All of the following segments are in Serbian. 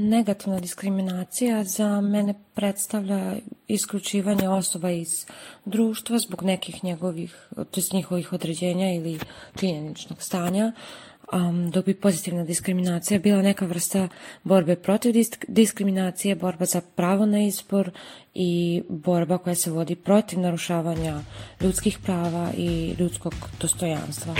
Negativna diskriminacija za mene predstavlja isključivanje osoba iz društva zbog nekih njegovih, to njihovih određenja ili činjeničnog stanja, um, dok bi pozitivna diskriminacija bila neka vrsta borbe protiv disk diskriminacije, borba za pravo na izbor i borba koja se vodi protiv narušavanja ljudskih prava i ljudskog dostojanstva.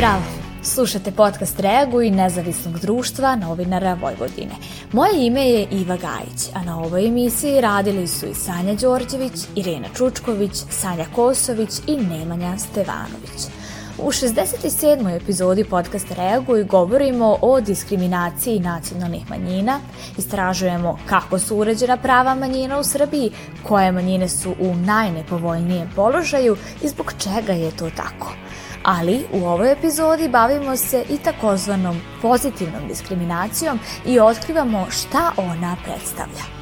Zdravo! Slušate podcast Reaguj nezavisnog društva novinara Vojvodine. Moje ime je Iva Gajić, a na ovoj emisiji radili su i Sanja Đorđević, Irena Čučković, Sanja Kosović i Nemanja Stevanović. U 67. epizodi podcasta Reaguj govorimo o diskriminaciji nacionalnih manjina, istražujemo kako su uređena prava manjina u Srbiji, koje manjine su u najnepovoljnijem položaju i zbog čega je to tako – ali u ovoj epizodi bavimo se i takozvanom pozitivnom diskriminacijom i otkrivamo šta ona predstavlja.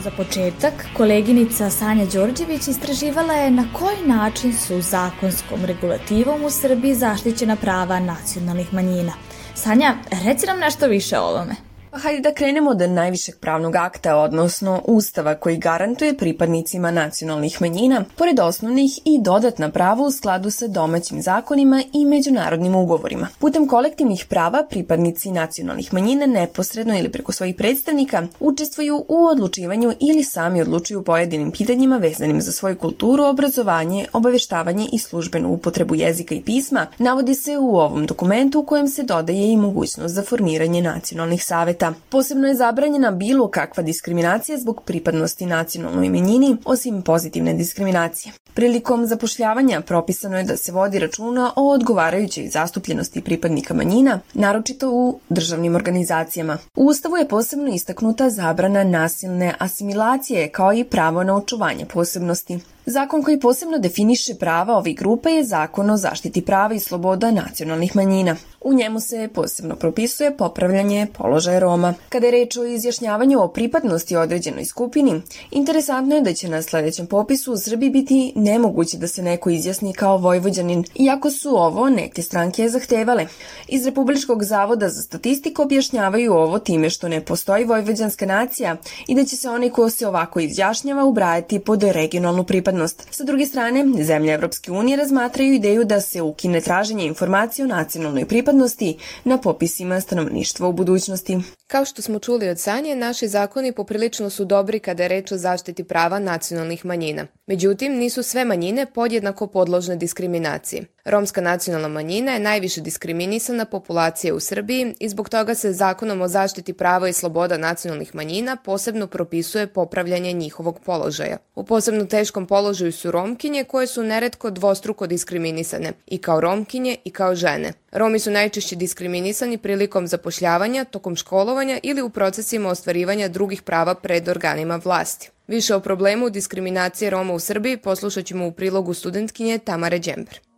Za početak, koleginica Sanja Đorđević istraživala je na koji način su zakonskom regulativom u Srbiji zaštićena prava nacionalnih manjina. Sanja, reci nam nešto više o ovome. Hajde da krenemo od najvišeg pravnog akta, odnosno Ustava koji garantuje pripadnicima nacionalnih manjina, pored osnovnih i dodatna prava u skladu sa domaćim zakonima i međunarodnim ugovorima. Putem kolektivnih prava pripadnici nacionalnih manjina neposredno ili preko svojih predstavnika učestvuju u odlučivanju ili sami odlučuju pojedinim pitanjima vezanim za svoju kulturu, obrazovanje, obaveštavanje i službenu upotrebu jezika i pisma, navodi se u ovom dokumentu u kojem se dodaje i mogućnost za formiranje nacionalnih saveta sveta. Posebno je zabranjena bilo kakva diskriminacija zbog pripadnosti nacionalnoj menjini, osim pozitivne diskriminacije. Prilikom zapošljavanja propisano je da se vodi računa o odgovarajućoj zastupljenosti pripadnika manjina, naročito u državnim organizacijama. U Ustavu je posebno istaknuta zabrana nasilne asimilacije kao i pravo na očuvanje posebnosti. Zakon koji posebno definiše prava ovih grupa je Zakon o zaštiti prava i sloboda nacionalnih manjina. U njemu se posebno propisuje popravljanje položaja Roma. Kada je reč o izjašnjavanju o pripadnosti određenoj skupini, interesantno je da će na sledećem popisu u Srbiji biti nemoguće da se neko izjasni kao vojvođanin, iako su ovo neke stranke zahtevale. Iz Republičkog zavoda za statistiku objašnjavaju ovo time što ne postoji vojvođanska nacija i da će se onaj ko se ovako izjašnjava ubrajati pod regionalnu pripadnost. Sa druge strane, zemlje Evropske unije razmatraju ideju da se ukine traženje informacije o nacionalnoj pripadnosti na popisima stanovništva u budućnosti. Kao što smo čuli od Sanje, naši zakoni poprilično su dobri kada je reč o zaštiti prava nacionalnih manjina. Međutim, nisu sve manjine podjednako podložne diskriminaciji. Romska nacionalna manjina je najviše diskriminisana populacija u Srbiji i zbog toga se zakonom o zaštiti prava i sloboda nacionalnih manjina posebno propisuje popravljanje njihovog položaja. U posebno teškom položaju su romkinje koje su neretko dvostruko diskriminisane i kao romkinje i kao žene. Romi su najčešće diskriminisani prilikom zapošljavanja, tokom školovanja ili u procesima ostvarivanja drugih prava pred organima vlasti. Više o problemu diskriminacije Roma u Srbiji poslušat ćemo u prilogu studentkinje Tamare Đember.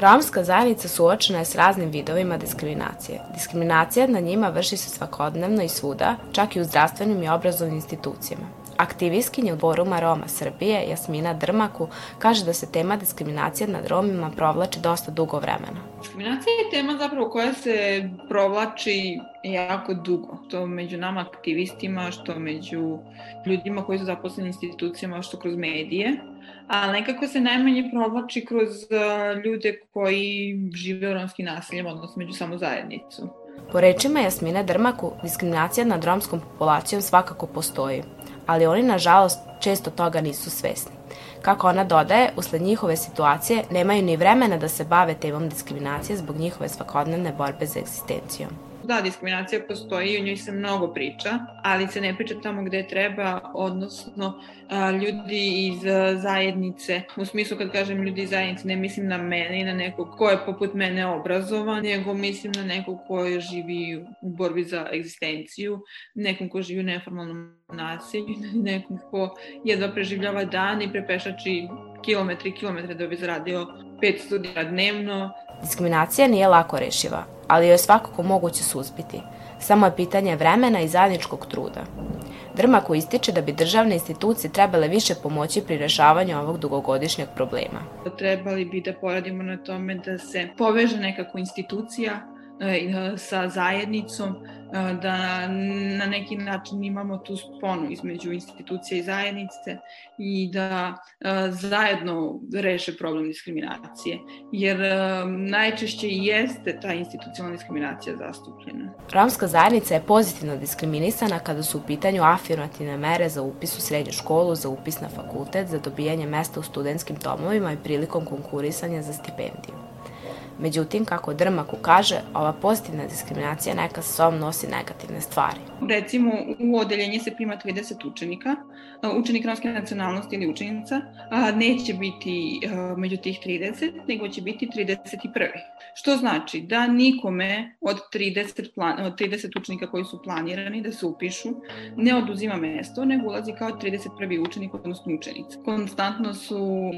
Romska zajednica suočena je s raznim vidovima diskriminacije. Diskriminacija na njima vrši se svakodnevno i svuda, čak i u zdravstvenim i obrazovnim institucijama. Aktivistkinja odboruma Roma Srbije, Jasmina Drmaku, kaže da se tema diskriminacije nad Romima provlači dosta dugo vremena. Diskriminacija je tema zapravo koja se provlači jako dugo. To među nama aktivistima, što među ljudima koji su zaposleni institucijama, što kroz medije ali nekako se najmanje provlači kroz uh, ljude koji žive u romskim naseljima, odnosno među samo zajednicu. Po rečima Jasmine Drmaku, diskriminacija nad romskom populacijom svakako postoji, ali oni nažalost često toga nisu svesni. Kako ona dodaje, usled njihove situacije nemaju ni vremena da se bave temom diskriminacije zbog njihove svakodnevne borbe za egzistencijom. Da, diskriminacija postoji i o njoj se mnogo priča, ali se ne priča tamo gde treba, odnosno ljudi iz zajednice. U smislu kad kažem ljudi iz zajednice, ne mislim na mene i na nekog ko je poput mene obrazovan, nego mislim na nekog ko živi u borbi za egzistenciju, nekom ko živi u neformalnom naselju, nekom ko jedva preživljava dan i prepešači kilometri i kilometre da bi zaradio 500 dinara dnevno. Diskriminacija nije lako rešiva, ali joj svakako moguće suzbiti. Samo je pitanje vremena i zajedničkog truda. Drmaku ističe da bi državne institucije trebale više pomoći pri rešavanju ovog dugogodišnjeg problema. Trebali bi da poradimo na tome da se poveže nekako institucija e, sa zajednicom, da na neki način imamo tu sponu između institucije i zajednice i da zajedno reše problem diskriminacije, jer najčešće i jeste ta institucionalna diskriminacija zastupljena. Romska zajednica je pozitivno diskriminisana kada su u pitanju afirmativne mere za upis u srednju školu, za upis na fakultet, za dobijanje mesta u studentskim domovima i prilikom konkurisanja za stipendiju. Međutim, kako Drmaku kaže, ova pozitivna diskriminacija neka sa sobom nosi negativne stvari. Recimo, u odeljenje se prima 30 učenika, učenik romske nacionalnosti ili učenica, a neće biti među tih 30, nego će biti 31. Što znači da nikome od 30, plan, od 30 učenika koji su planirani da se upišu ne oduzima mesto, nego ulazi kao 31. učenik, odnosno učenica. Konstantno su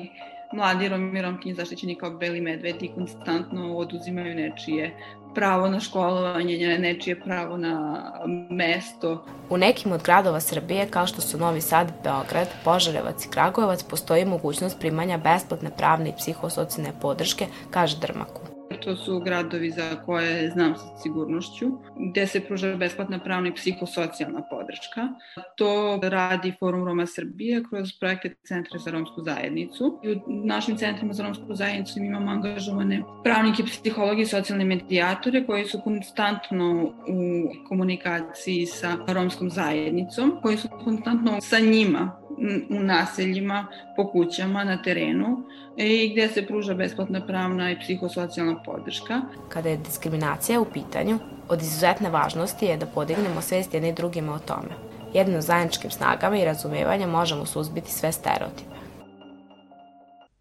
mladi Romi i Romkinje zaštićeni kao beli medvedi konstantno oduzimaju nečije pravo na školovanje, nečije pravo na mesto. U nekim od gradova Srbije, kao što su Novi Sad, Beograd, Požarevac i Kragujevac, postoji mogućnost primanja besplatne pravne i psihosocijalne podrške, kaže Drmaku. To su gradovi za koje znam sa sigurnošću, gde se pruža besplatna pravna i psihosocijalna podrška. To radi Forum Roma Srbije kroz projekte Centra za romsku zajednicu. I u našim centrima za romsku zajednicu imamo angažovane pravnike, psihologi i socijalne medijatore koji su konstantno u komunikaciji sa romskom zajednicom, koji su konstantno sa njima u naseljima, po kućama, na terenu i gde se pruža besplatna pravna i psihosocijalna podrška. Kada je diskriminacija u pitanju, od izuzetne važnosti je da podignemo svest jedni drugima o tome. Jedno zajedničkim snagama i razumevanjem možemo suzbiti sve stereotipe.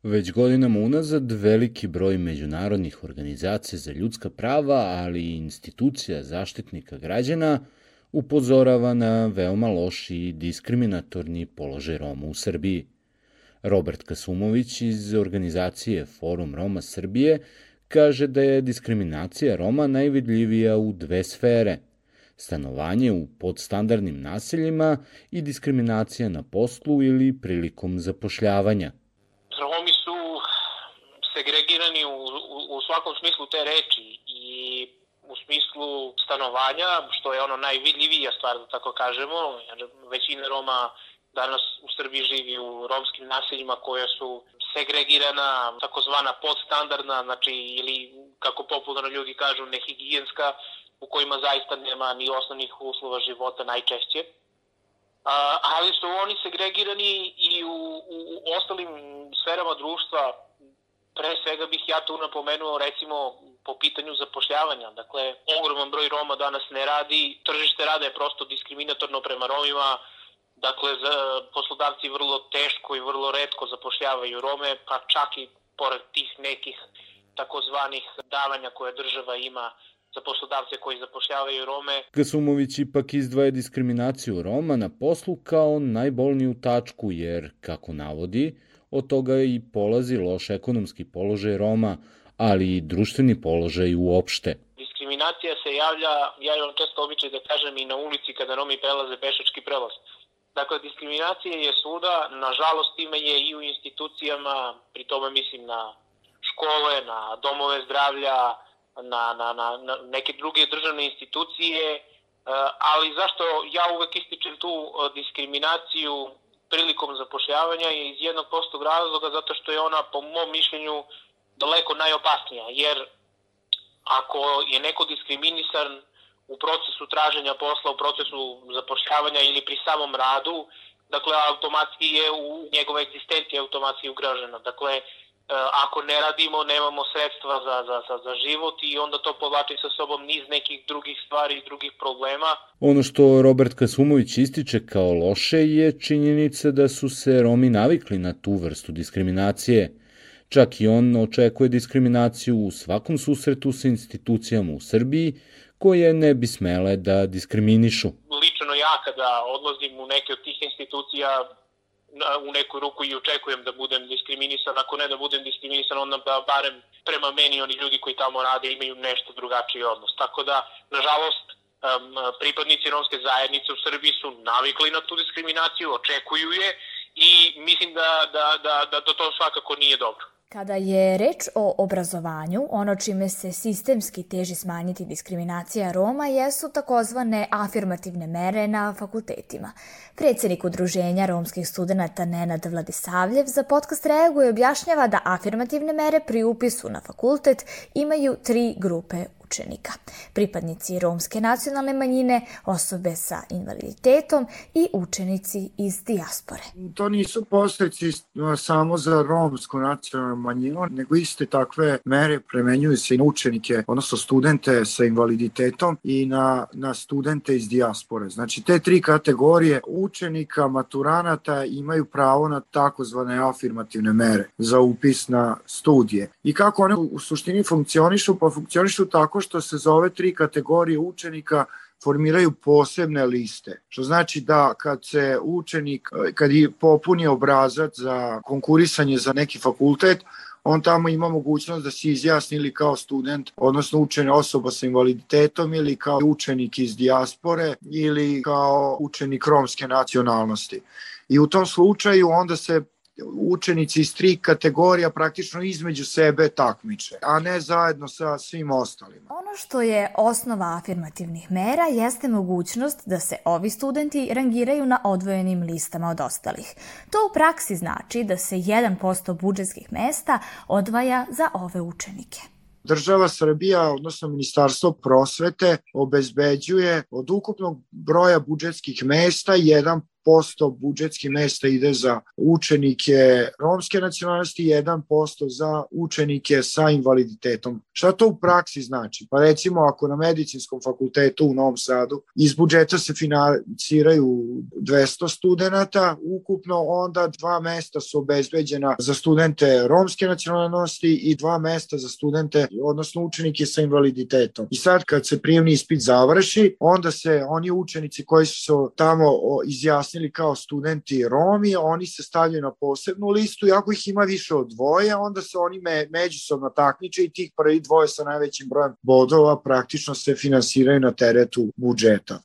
Već godinama unazad veliki broj međunarodnih organizacija za ljudska prava, ali i institucija zaštitnika građana – upozorava na veoma loš i diskriminatorni položaj Roma u Srbiji. Robert Kasumović iz organizacije Forum Roma Srbije kaže da je diskriminacija Roma najvidljivija u dve sfere – stanovanje u podstandardnim naseljima i diskriminacija na poslu ili prilikom zapošljavanja. Romi su segregirani u, u, u svakom smislu te reči i u smislu stanovanja, što je ono najvidljivija stvar, da tako kažemo, jer većina Roma danas u Srbiji živi u romskim naseljima koja su segregirana, takozvana podstandardna, znači ili kako popularno ljudi kažu nehigijenska, u kojima zaista nema ni osnovnih uslova života najčešće. A, ali su oni segregirani i u, u, u ostalim sferama društva, pre svega bih ja tu napomenuo recimo po pitanju zapošljavanja. Dakle, ogroman broj Roma danas ne radi, tržište rada je prosto diskriminatorno prema Romima, dakle, za poslodavci vrlo teško i vrlo redko zapošljavaju Rome, pa čak i pored tih nekih takozvanih davanja koje država ima za poslodavce koji zapošljavaju Rome. Gasumović ipak izdvaja diskriminaciju Roma na poslu kao najbolniju tačku, jer, kako navodi, od toga i polazi loš ekonomski položaj Roma, ali i društveni položaj uopšte. Diskriminacija se javlja, ja imam često običaj da kažem i na ulici kada Romi prelaze pešački prelaz. Dakle, diskriminacija je svuda, nažalost ima je i u institucijama, pri tome mislim na škole, na domove zdravlja, na, na, na, na neke druge državne institucije, e, ali zašto ja uvek ističem tu e, diskriminaciju prilikom zapošljavanja je iz jednog prostog razloga zato što je ona po mom mišljenju daleko najopasnija, jer ako je neko diskriminisan u procesu traženja posla, u procesu zapošljavanja ili pri samom radu, dakle, automatski je u njegova egzistencija automatski ugrožena. Dakle, e, ako ne radimo, nemamo sredstva za, za, za, za život i onda to povlači sa sobom niz nekih drugih stvari i drugih problema. Ono što Robert Kasumović ističe kao loše je činjenica da su se Romi navikli na tu vrstu diskriminacije – Čak i on očekuje diskriminaciju u svakom susretu sa institucijama u Srbiji, koje ne bi smele da diskriminišu. Lično ja kada odlazim u neke od tih institucija, u neku ruku i očekujem da budem diskriminisan, ako ne da budem diskriminisan, onda da barem prema meni oni ljudi koji tamo rade imaju nešto drugačiji odnos. Tako da, nažalost, pripadnici romske zajednice u Srbiji su navikli na tu diskriminaciju, očekuju je i mislim da, da, da, da to svakako nije dobro. Kada je reč o obrazovanju, ono čime se sistemski teži smanjiti diskriminacija Roma jesu takozvane afirmativne mere na fakultetima. Predsednik Udruženja romskih studenta Nenad Vladisavljev za podcast reaguje i objašnjava da afirmativne mere pri upisu na fakultet imaju tri grupe učenika. Pripadnici romske nacionalne manjine, osobe sa invaliditetom i učenici iz dijaspore. To nisu posledici samo za romsku nacionalnu manjinu, nego iste takve mere premenjuju se i na učenike, odnosno studente sa invaliditetom i na, na studente iz dijaspore. Znači, te tri kategorije učenika, maturanata imaju pravo na takozvane afirmativne mere za upis na studije. I kako one u suštini funkcionišu? Pa funkcionišu tako što se za ove tri kategorije učenika formiraju posebne liste, što znači da kad se učenik, kad je popuni obrazac za konkurisanje za neki fakultet, on tamo ima mogućnost da se izjasni ili kao student, odnosno učen osoba sa invaliditetom ili kao učenik iz dijaspore ili kao učenik romske nacionalnosti. I u tom slučaju onda se učenici iz tri kategorija praktično između sebe takmiče, a ne zajedno sa svim ostalima. Ono što je osnova afirmativnih mera jeste mogućnost da se ovi studenti rangiraju na odvojenim listama od ostalih. To u praksi znači da se 1% budžetskih mesta odvaja za ove učenike. Država Srbija, odnosno Ministarstvo prosvete, obezbeđuje od ukupnog broja budžetskih mesta 1 posto budžetskih mesta ide za učenike romske nacionalnosti, 1% za učenike sa invaliditetom. Šta to u praksi znači? Pa recimo ako na medicinskom fakultetu u Novom Sadu iz budžeta se financiraju 200 studenta, ukupno onda dva mesta su obezbeđena za studente romske nacionalnosti i dva mesta za studente, odnosno učenike sa invaliditetom. I sad kad se prijemni ispit završi, onda se oni učenici koji su se tamo izjasnili izjasnili kao studenti Romi, oni se stavljaju na posebnu listu i ako ih ima više od dvoje, onda se oni me, međusobno takmiče i tih prvi dvoje sa najvećim brojem bodova praktično se finansiraju na teretu budžeta.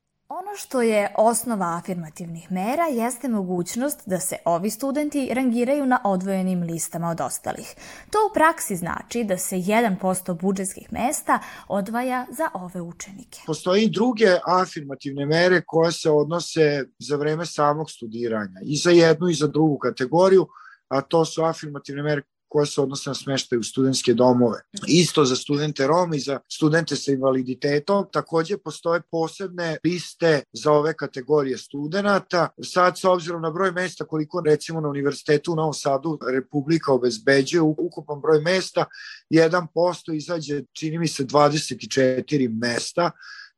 Ono što je osnova afirmativnih mera jeste mogućnost da se ovi studenti rangiraju na odvojenim listama od ostalih. To u praksi znači da se 1% budžetskih mesta odvaja za ove učenike. Postoji druge afirmativne mere koje se odnose za vreme samog studiranja i za jednu i za drugu kategoriju, a to su afirmativne mere koje se odnose na smeštaj u studentske domove. Isto za studente Roma i za studente sa invaliditetom. Takođe postoje posebne liste za ove kategorije studenta. Sad, s obzirom na broj mesta, koliko recimo na univerzitetu u Novom Sadu Republika obezbeđuje ukupan broj mesta, 1% izađe, čini mi se, 24 mesta,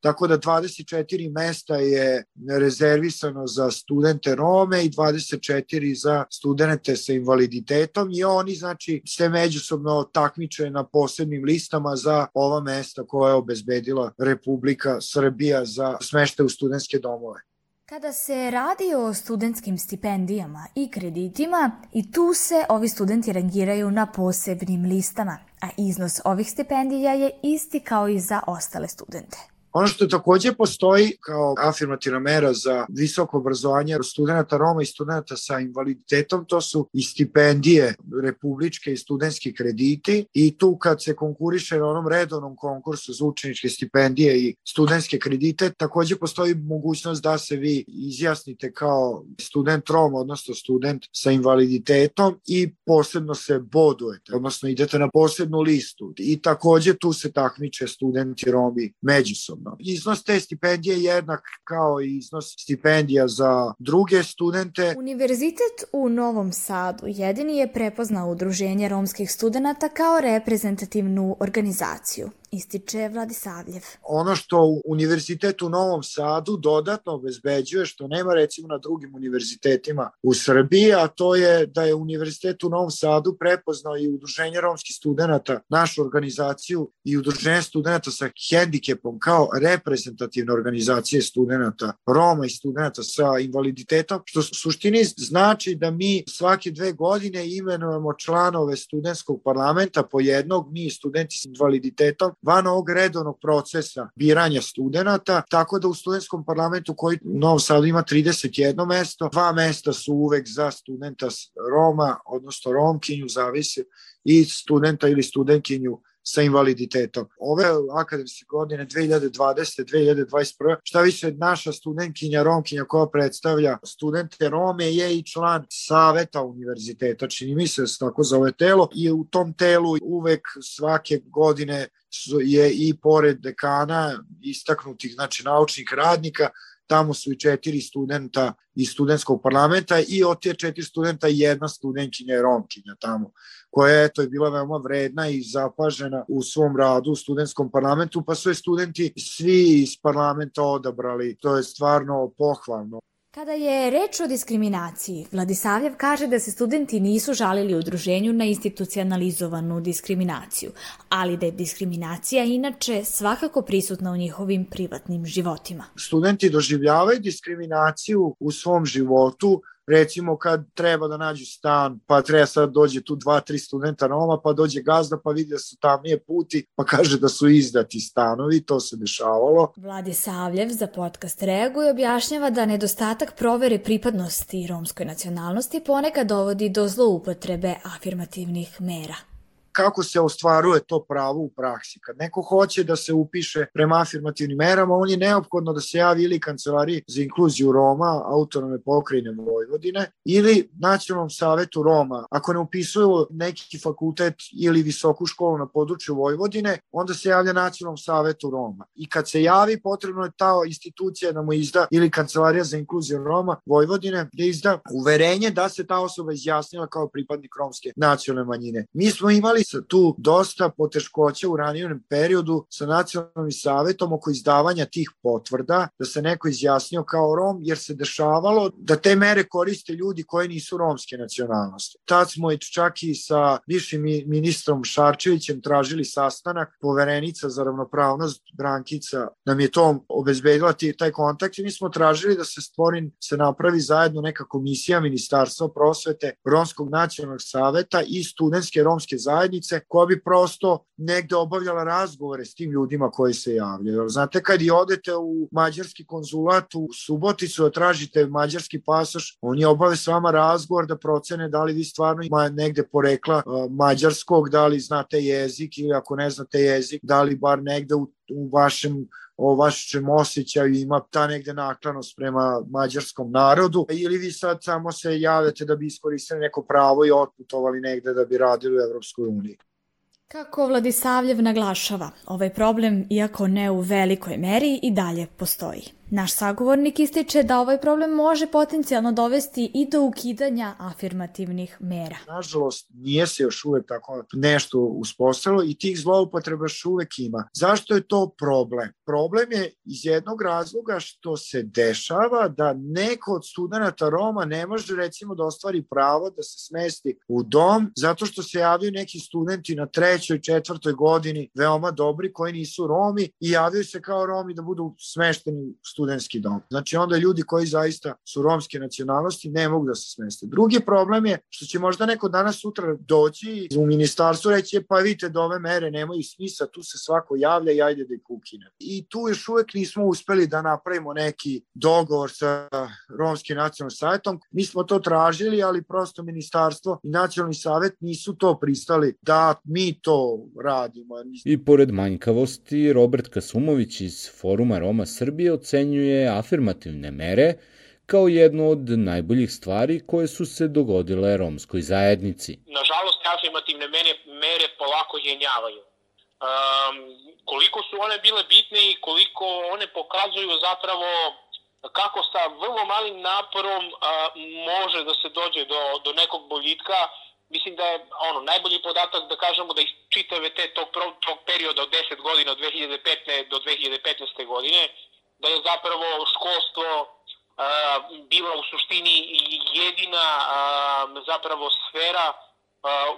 Tako da 24 mesta je rezervisano za studente Rome i 24 za studente sa invaliditetom i oni znači se međusobno takmiče na posebnim listama za ova mesta koje je obezbedila Republika Srbija za smešte u studentske domove. Kada se radi o studentskim stipendijama i kreditima, i tu se ovi studenti rangiraju na posebnim listama, a iznos ovih stipendija je isti kao i za ostale studente. Ono što takođe postoji kao afirmativna mera za visoko obrazovanje studenta Roma i studenta sa invaliditetom, to su i stipendije republičke i studentski krediti. I tu kad se konkuriše na onom redovnom konkursu za učeničke stipendije i studentske kredite, takođe postoji mogućnost da se vi izjasnite kao student Roma, odnosno student sa invaliditetom i posebno se bodujete, odnosno idete na posebnu listu. I takođe tu se takmiče studenti Romi međusobno međusobno. Iznos te stipendije je jednak kao i iznos stipendija za druge studente. Univerzitet u Novom Sadu jedini je prepoznao udruženje romskih studenta kao reprezentativnu organizaciju ističe Vladisavljev. Ono što Univerzitet u Novom Sadu dodatno obezbeđuje, što nema recimo na drugim univerzitetima u Srbiji, a to je da je Univerzitet u Novom Sadu prepoznao i Udruženje romskih studenta, našu organizaciju i Udruženje studenta sa hendikepom kao reprezentativne organizacije studenta Roma i studenta sa invaliditetom, što u suštini znači da mi svake dve godine imenujemo članove studentskog parlamenta po jednog, mi studenti s invaliditetom van ovog redovnog procesa biranja studenta, tako da u studentskom parlamentu koji u Novom Sadu ima 31 mesto, dva mesta su uvek za studenta Roma, odnosno Romkinju, zavisi, i studenta ili studentkinju sa invaliditetom. Ove akademske godine 2020. 2021. šta više naša studentkinja Romkinja koja predstavlja studente Rome je i član saveta univerziteta, čini mi se da tako zove telo i u tom telu uvek svake godine je i pored dekana istaknutih znači naučnih radnika tamo su i četiri studenta iz studentskog parlamenta i od te četiri studenta jedna studentkinja je Romkinja tamo, koja je, to je bila veoma vredna i zapažena u svom radu u studentskom parlamentu, pa su je studenti svi iz parlamenta odabrali. To je stvarno pohvalno. Kada je reč o diskriminaciji, Vladisavljev kaže da se studenti nisu žalili udruženju na institucionalizovanu diskriminaciju, ali da je diskriminacija inače svakako prisutna u njihovim privatnim životima. Studenti doživljavaju diskriminaciju u svom životu recimo kad treba da nađu stan, pa treba sad dođe tu dva, tri studenta Roma, pa dođe gazda pa vidi da su tamnije puti, pa kaže da su izdati stanovi, to se dešavalo. Vladi Savljev za podcast reaguje objašnjava da nedostatak provere pripadnosti romskoj nacionalnosti ponekad dovodi do zloupotrebe afirmativnih mera kako se ostvaruje to pravo u praksi. Kad neko hoće da se upiše prema afirmativnim merama, on je neophodno da se javi ili Kancelariji za inkluziju Roma, autonome pokrajine Vojvodine, ili Nacionalnom savetu Roma. Ako ne upisuju neki fakultet ili visoku školu na području Vojvodine, onda se javlja Nacionalnom savetu Roma. I kad se javi, potrebno je ta institucija da mu izda ili Kancelarija za inkluziju Roma Vojvodine da izda uverenje da se ta osoba izjasnila kao pripadnik romske nacionalne manjine. Mi smo imali sa tu dosta poteškoća u ranijem periodu sa nacionalnim savetom oko izdavanja tih potvrda, da se neko izjasnio kao Rom, jer se dešavalo da te mere koriste ljudi koji nisu romske nacionalnosti. Tad smo i čak i sa višim ministrom Šarčevićem tražili sastanak, poverenica za ravnopravnost Brankica nam je to obezbedila taj kontakt i mi smo tražili da se stvori, se napravi zajedno neka komisija Ministarstva prosvete Romskog nacionalnog saveta i studentske romske zajednice zajednice koja bi prosto negde obavljala razgovore s tim ljudima koji se javljaju. Znate, kad i odete u mađarski konzulat u Suboticu da tražite mađarski pasoš, oni obave s vama razgovor da procene da li vi stvarno ima negde porekla mađarskog, da li znate jezik ili ako ne znate jezik, da li bar negde u, u vašem o vašem osjećaju ima ta negde naklanost prema mađarskom narodu ili vi sad samo se javljate da bi iskoristili neko pravo i otputovali negde da bi radili u Evropskoj uniji. Kako Vladisavljev naglašava, ovaj problem, iako ne u velikoj meri, i dalje postoji. Naš sagovornik ističe da ovaj problem može potencijalno dovesti i do ukidanja afirmativnih mera. Nažalost, nije se još uvek tako nešto uspostavilo i tih zloupotreba još uvek ima. Zašto je to problem? Problem je iz jednog razloga što se dešava da neko od studenta Roma ne može recimo da ostvari pravo da se smesti u dom zato što se javljaju neki studenti na trećoj, četvrtoj godini veoma dobri koji nisu Romi i javljaju se kao Romi da budu smešteni u studentski dom. Znači onda ljudi koji zaista su romske nacionalnosti ne mogu da se smeste. Drugi problem je što će možda neko danas sutra doći u ministarstvo reći pa vidite da ove mere nemaju smisa, tu se svako javlja i ajde da ih ukine. I tu još uvek nismo uspeli da napravimo neki dogovor sa romskim nacionalnim savjetom. Mi smo to tražili, ali prosto ministarstvo i nacionalni savet nisu to pristali da mi to radimo. I pored manjkavosti, Robert Kasumović iz Foruma Roma Srbije ocenjuje ocenjuje afirmativne mere kao jednu od najboljih stvari koje su se dogodile romskoj zajednici. Nažalost, afirmativne mere, mere polako jenjavaju. Um, koliko su one bile bitne i koliko one pokazuju zapravo kako sa vrlo malim naporom a, može da se dođe do, do nekog boljitka, mislim da je ono najbolji podatak da kažemo da iz čitave te tog, tog perioda od 10 godina od 2015 do 2015. godine da je zapravo školstvo bila u suštini jedina zapravo sfera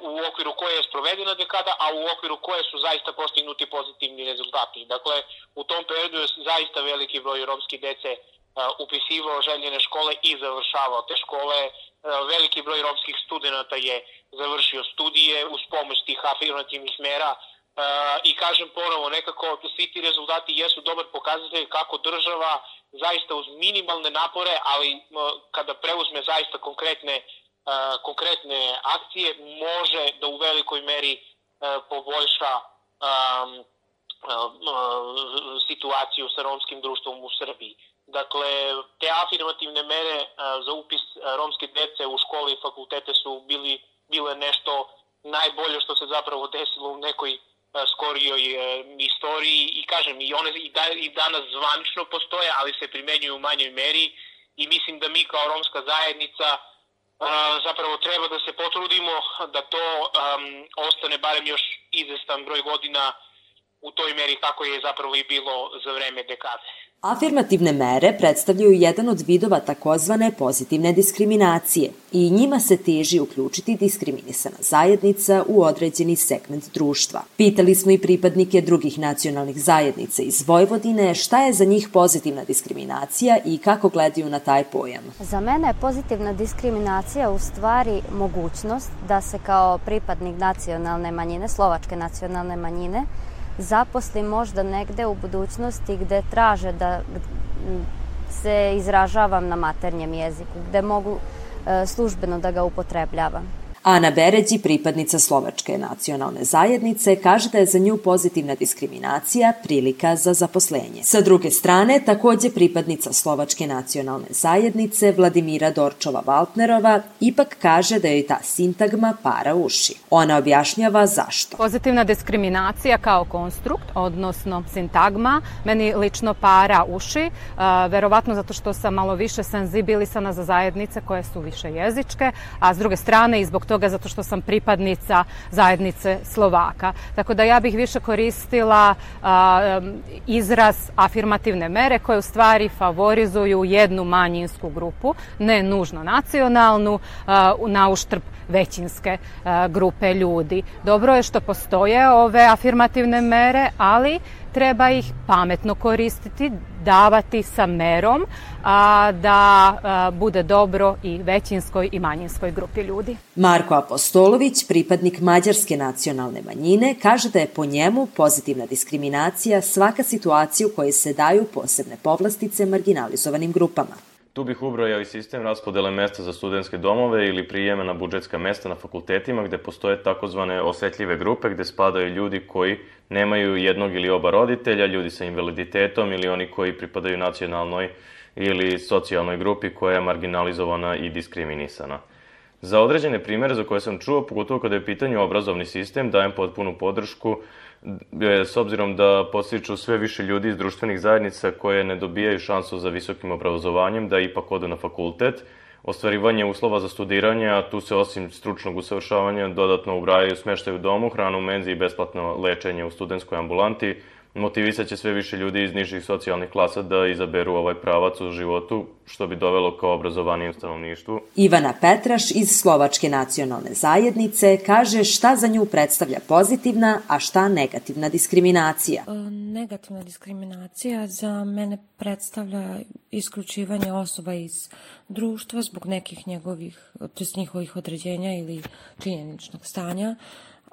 u okviru koje je sprovedena dekada, a u okviru koje su zaista postignuti pozitivni rezultati. Dakle, u tom periodu je zaista veliki broj romske dece upisivao željene škole i završavao te škole. Veliki broj romskih studenta je završio studije uz pomoć tih afirmativnih mera i kažem ponovo, nekako svi ti rezultati jesu dobar pokazatelj kako država zaista uz minimalne napore, ali kada preuzme zaista konkretne, konkretne akcije, može da u velikoj meri poboljša situaciju sa romskim društvom u Srbiji. Dakle, te afirmativne mere za upis romske dece u škole i fakultete su bili, bile nešto najbolje što se zapravo desilo u nekoj skorijoj istoriji i kažem i one i, da, i danas zvanično postoje, ali se primenjuju u manjoj meri i mislim da mi kao romska zajednica zapravo treba da se potrudimo da to um, ostane barem još izvestan broj godina u toj meri kako je zapravo i bilo za vreme dekade. Afirmativne mere predstavljaju jedan od vidova takozvane pozitivne diskriminacije i njima se teži uključiti diskriminisana zajednica u određeni segment društva. Pitali smo i pripadnike drugih nacionalnih zajednica iz Vojvodine šta je za njih pozitivna diskriminacija i kako gledaju na taj pojam. Za mene je pozitivna diskriminacija u stvari mogućnost da se kao pripadnik nacionalne manjine, slovačke nacionalne manjine, zaposli možda negde u budućnosti gde traže da se izražavam na maternjem jeziku, gde mogu e, službeno da ga upotrebljavam. Ana Beređi, pripadnica Slovačke nacionalne zajednice, kaže da je za nju pozitivna diskriminacija prilika za zaposlenje. Sa druge strane, takođe pripadnica Slovačke nacionalne zajednice Vladimira Dorčova-Valtnerova ipak kaže da je ta sintagma para uši. Ona objašnjava zašto. Pozitivna diskriminacija kao konstrukt, odnosno sintagma, meni lično para uši, verovatno zato što sam malo više senzibilisana za zajednice koje su više jezičke, a s druge strane i zbog toga toga zato što sam pripadnica zajednice Slovaka. Tako da ja bih više koristila a, izraz afirmativne mere koje u stvari favorizuju jednu manjinsku grupu, ne nužno nacionalnu, a, na uštrb većinske a, grupe ljudi. Dobro je što postoje ove afirmativne mere, ali treba ih pametno koristiti, davati sa merom da a, bude dobro i većinskoj i manjinskoj grupi ljudi. Marko Apostolović, pripadnik mađarske nacionalne manjine, kaže da je po njemu pozitivna diskriminacija svaka situacija u kojoj se daju posebne povlastice marginalizovanim grupama. Tu bih ubrojao i sistem raspodele mesta za studentske domove ili prijeme na budžetska mesta na fakultetima gde postoje takozvane osetljive grupe gde spadaju ljudi koji nemaju jednog ili oba roditelja, ljudi sa invaliditetom ili oni koji pripadaju nacionalnoj ili socijalnoj grupi koja je marginalizovana i diskriminisana. Za određene primere za koje sam čuo, pogotovo kada je pitanje obrazovni sistem, dajem potpunu podršku s obzirom da postiču sve više ljudi iz društvenih zajednica koje ne dobijaju šansu za visokim obrazovanjem da ipak odu na fakultet, ostvarivanje uslova za studiranje, a tu se osim stručnog usavršavanja dodatno ubrajaju smeštaj u domu, hranu u menzi i besplatno lečenje u studentskoj ambulanti, motivisat će sve više ljudi iz nižih socijalnih klasa da izaberu ovaj pravac u životu, što bi dovelo kao obrazovanijem stanovništvu. Ivana Petraš iz Slovačke nacionalne zajednice kaže šta za nju predstavlja pozitivna, a šta negativna diskriminacija. E, negativna diskriminacija za mene predstavlja isključivanje osoba iz društva zbog nekih njegovih, to njihovih određenja ili činjeničnog stanja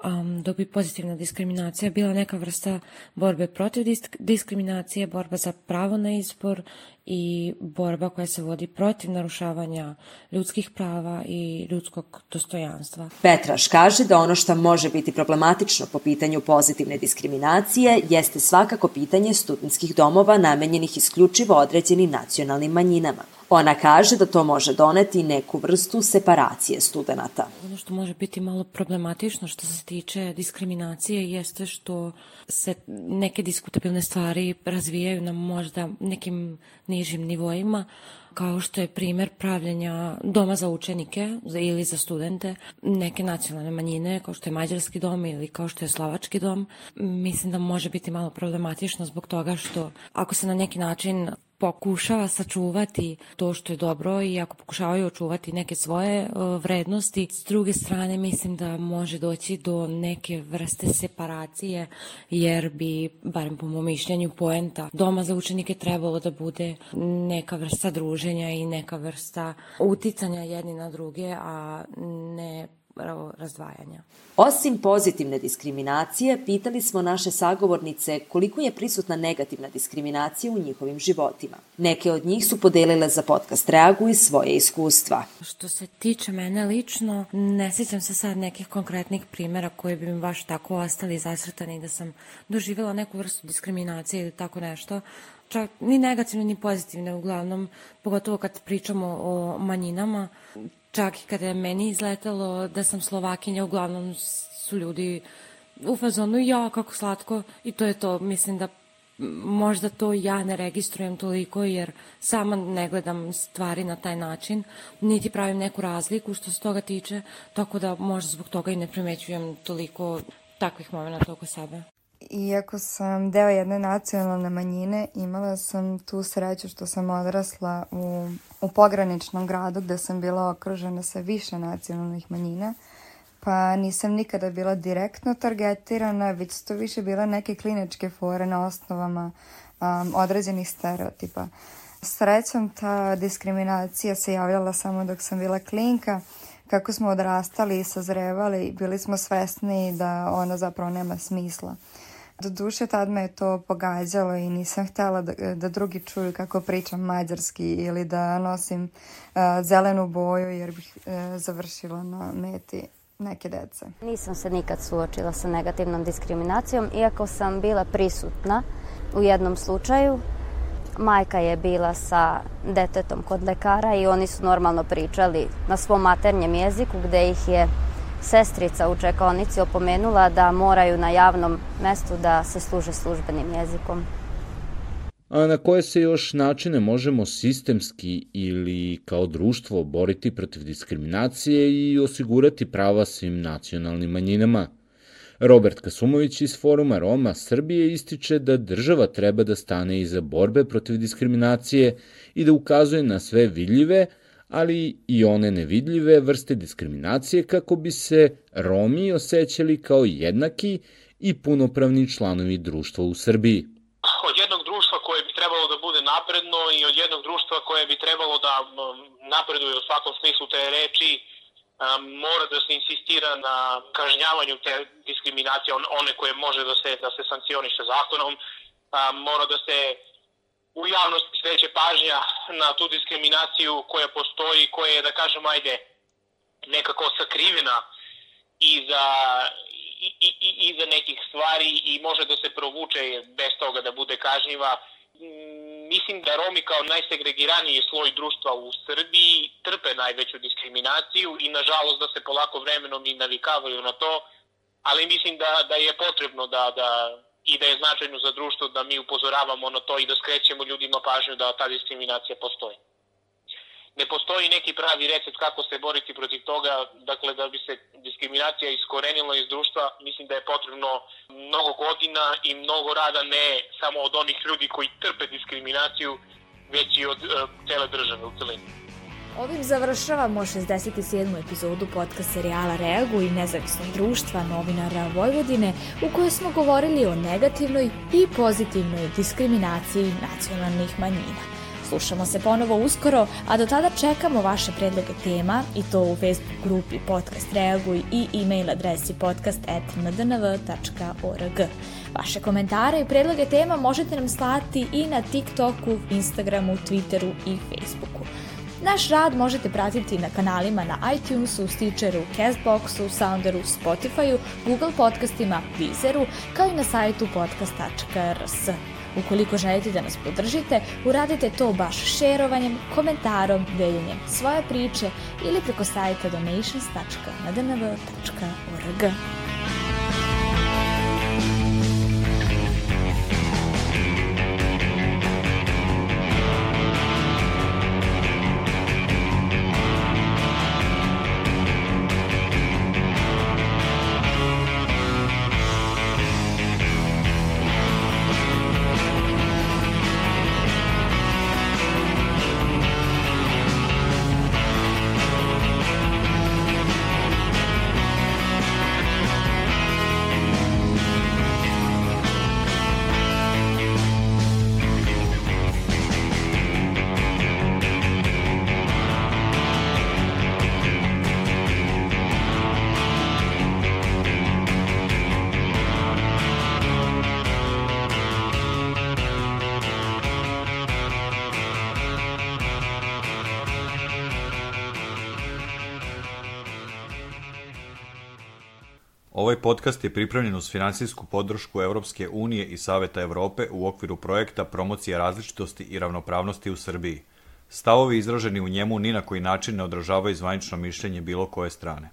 um, dok bi pozitivna diskriminacija bila neka vrsta borbe protiv disk diskriminacije, borba za pravo na izbor i borba koja se vodi protiv narušavanja ljudskih prava i ljudskog dostojanstva. Petraš kaže da ono što može biti problematično po pitanju pozitivne diskriminacije jeste svakako pitanje studentskih domova namenjenih isključivo određenim nacionalnim manjinama. Ona kaže da to može doneti neku vrstu separacije studenta. Ono što može biti malo problematično što se tiče diskriminacije jeste što se neke diskutabilne stvari razvijaju na možda nekim nižim nivoima, kao što je primer pravljenja doma za učenike ili za studente, neke nacionalne manjine, kao što je mađarski dom ili kao što je slovački dom. Mislim da može biti malo problematično zbog toga što ako se na neki način pokušava sačuvati to što je dobro i ako pokušavaju očuvati neke svoje vrednosti. S druge strane mislim da može doći do neke vrste separacije jer bi, barem po mom mišljenju, poenta doma za učenike trebalo da bude neka vrsta druženja i neka vrsta uticanja jedni na druge, a ne razdvajanja. Osim pozitivne diskriminacije, pitali smo naše sagovornice koliko je prisutna negativna diskriminacija u njihovim životima. Neke od njih su podelile za podcast Reagu i svoje iskustva. Što se tiče mene lično, ne sjećam se sad nekih konkretnih primjera koji bi mi baš tako ostali zasrtani da sam doživjela neku vrstu diskriminacije ili tako nešto, čak ni negativne ni pozitivne uglavnom, pogotovo kad pričamo o manjinama. Čak i kada je meni izletelo da sam Slovakinja, uglavnom su ljudi u fazonu ja kako slatko i to je to. Mislim da možda to ja ne registrujem toliko jer sama ne gledam stvari na taj način, niti pravim neku razliku što se toga tiče, tako da možda zbog toga i ne primećujem toliko takvih momenta oko sebe. Iako sam deo jedne nacionalne manjine, imala sam tu sreću što sam odrasla u, u pograničnom gradu gde sam bila okružena sa više nacionalnih manjina, pa nisam nikada bila direktno targetirana, već su to više bila neke kliničke fore na osnovama um, određenih stereotipa. Srećom ta diskriminacija se javljala samo dok sam bila klinka, kako smo odrastali i sazrevali, bili smo svesni da ona zapravo nema smisla. Do duše tad me je to pogađalo i nisam htjela da, da drugi čuju kako pričam mađarski ili da nosim uh, zelenu boju jer bih uh, završila na meti neke dece. Nisam se nikad suočila sa negativnom diskriminacijom, iako sam bila prisutna u jednom slučaju. Majka je bila sa detetom kod lekara i oni su normalno pričali na svom maternjem jeziku gde ih je sestrica u čekonici opomenula da moraju na javnom mestu da se služe službenim jezikom. A na koje se još načine možemo sistemski ili kao društvo boriti protiv diskriminacije i osigurati prava svim nacionalnim manjinama? Robert Kasumović iz Foruma Roma Srbije ističe da država treba da stane iza borbe protiv diskriminacije i da ukazuje na sve vidljive, ali i one nevidljive vrste diskriminacije kako bi se Romi osjećali kao jednaki i punopravni članovi društva u Srbiji. Od jednog društva koje bi trebalo da bude napredno i od jednog društva koje bi trebalo da napreduje u svakom smislu te reči, mora da se insistira na kažnjavanju te diskriminacije, one koje može da se, da se sankcioniše zakonom, mora da se u javnosti sveće pažnja na tu diskriminaciju koja postoji, koja je, da kažem, ajde, nekako sakrivena iza, i, i, iza nekih stvari i može da se provuče bez toga da bude kažnjiva. Mislim da Romi kao najsegregiraniji sloj društva u Srbiji trpe najveću diskriminaciju i nažalost da se polako vremenom i navikavaju na to, ali mislim da, da je potrebno da, da i da je značajno za društvo da mi upozoravamo na to i da skrećemo ljudima pažnju da ta diskriminacija postoji. Ne postoji neki pravi recept kako se boriti protiv toga, dakle da bi se diskriminacija iskorenila iz društva, mislim da je potrebno mnogo godina i mnogo rada ne samo od onih ljudi koji trpe diskriminaciju, već i od uh, cele države u celini. Ovim završavamo 67. epizodu podcast serijala Reagu i nezavisnog društva novinara Vojvodine u kojoj smo govorili o negativnoj i pozitivnoj diskriminaciji nacionalnih manjina. Slušamo se ponovo uskoro, a do tada čekamo vaše predloge tema i to u Facebook grupi Podcast Reaguj i e-mail adresi podcast.ndnv.org. Vaše komentare i predloge tema možete nam slati i na TikToku, Instagramu, Twitteru i Facebooku. Naš rad možete pratiti na kanalima na iTunesu, Stitcheru, Castboxu, Sounderu, Spotifyu, Google podcastima, Deezeru, kao i na sajtu podcast.rs. Ukoliko želite da nas podržite, uradite to baš šerovanjem, komentarom, deljenjem svoje priče ili preko sajta donations.nadnv.org. podcast je pripremljen uz finansijsku podršku Europske unije i Saveta Evrope u okviru projekta Promocija različitosti i ravnopravnosti u Srbiji. Stavovi izraženi u njemu ni na koji način ne odražavaju zvanično mišljenje bilo koje strane.